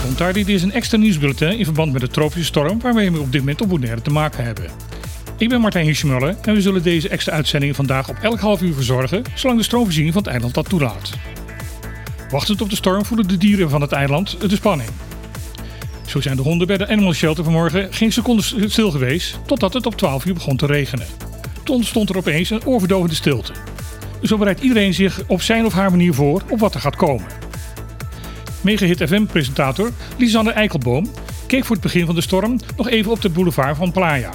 Commentaar dit is een extra nieuwsbulletin in verband met de tropische storm waarmee we op dit moment op Bonaire te maken hebben. Ik ben Martijn Hirschmuller en we zullen deze extra uitzending vandaag op elk half uur verzorgen, zolang de stroomvoorziening van het eiland dat toelaat. Wachtend op de storm voelen de dieren van het eiland de spanning. Zo zijn de honden bij de Animal Shelter vanmorgen geen seconde stil geweest, totdat het op 12 uur begon te regenen. Toen ontstond er opeens een oorverdovende stilte. Zo bereidt iedereen zich op zijn of haar manier voor op wat er gaat komen. Megahit FM-presentator Lisanne Eikelboom keek voor het begin van de storm nog even op de boulevard van Playa.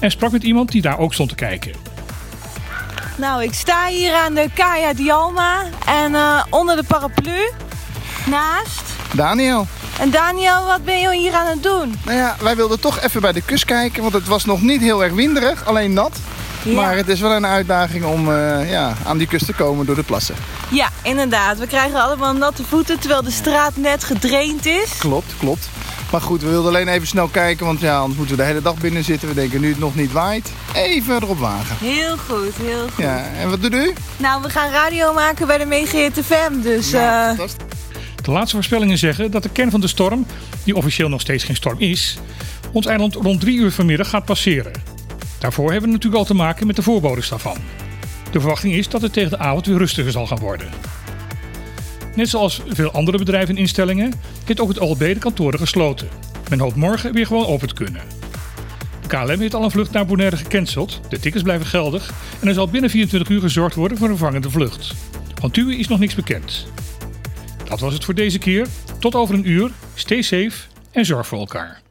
En sprak met iemand die daar ook stond te kijken. Nou, ik sta hier aan de Kaya Dialma en uh, onder de paraplu naast... Daniel. En Daniel, wat ben je hier aan het doen? Nou ja, wij wilden toch even bij de kust kijken, want het was nog niet heel erg winderig, alleen nat. Ja. Maar het is wel een uitdaging om uh, ja, aan die kust te komen door de plassen. Ja, inderdaad. We krijgen allemaal natte voeten terwijl de straat net gedraind is. Klopt, klopt. Maar goed, we wilden alleen even snel kijken, want ja, anders moeten we de hele dag binnen zitten. We denken nu het nog niet waait. Even erop wagen. Heel goed, heel goed. Ja, en wat doet u? Nou, we gaan radio maken bij de Megahit FM, dus... Nou, uh... De laatste voorspellingen zeggen dat de kern van de storm, die officieel nog steeds geen storm is, ons eiland rond 3 uur vanmiddag gaat passeren. Daarvoor hebben we natuurlijk al te maken met de voorbodes daarvan. De verwachting is dat het tegen de avond weer rustiger zal gaan worden. Net zoals veel andere bedrijven en instellingen heeft ook het OLB de kantoren gesloten. Men hoopt morgen weer gewoon open te kunnen. De KLM heeft al een vlucht naar Bonaire gecanceld, de tickets blijven geldig en er zal binnen 24 uur gezorgd worden voor een vervangende vlucht. Van TUI is nog niks bekend. Dat was het voor deze keer. Tot over een uur. Stay safe en zorg voor elkaar.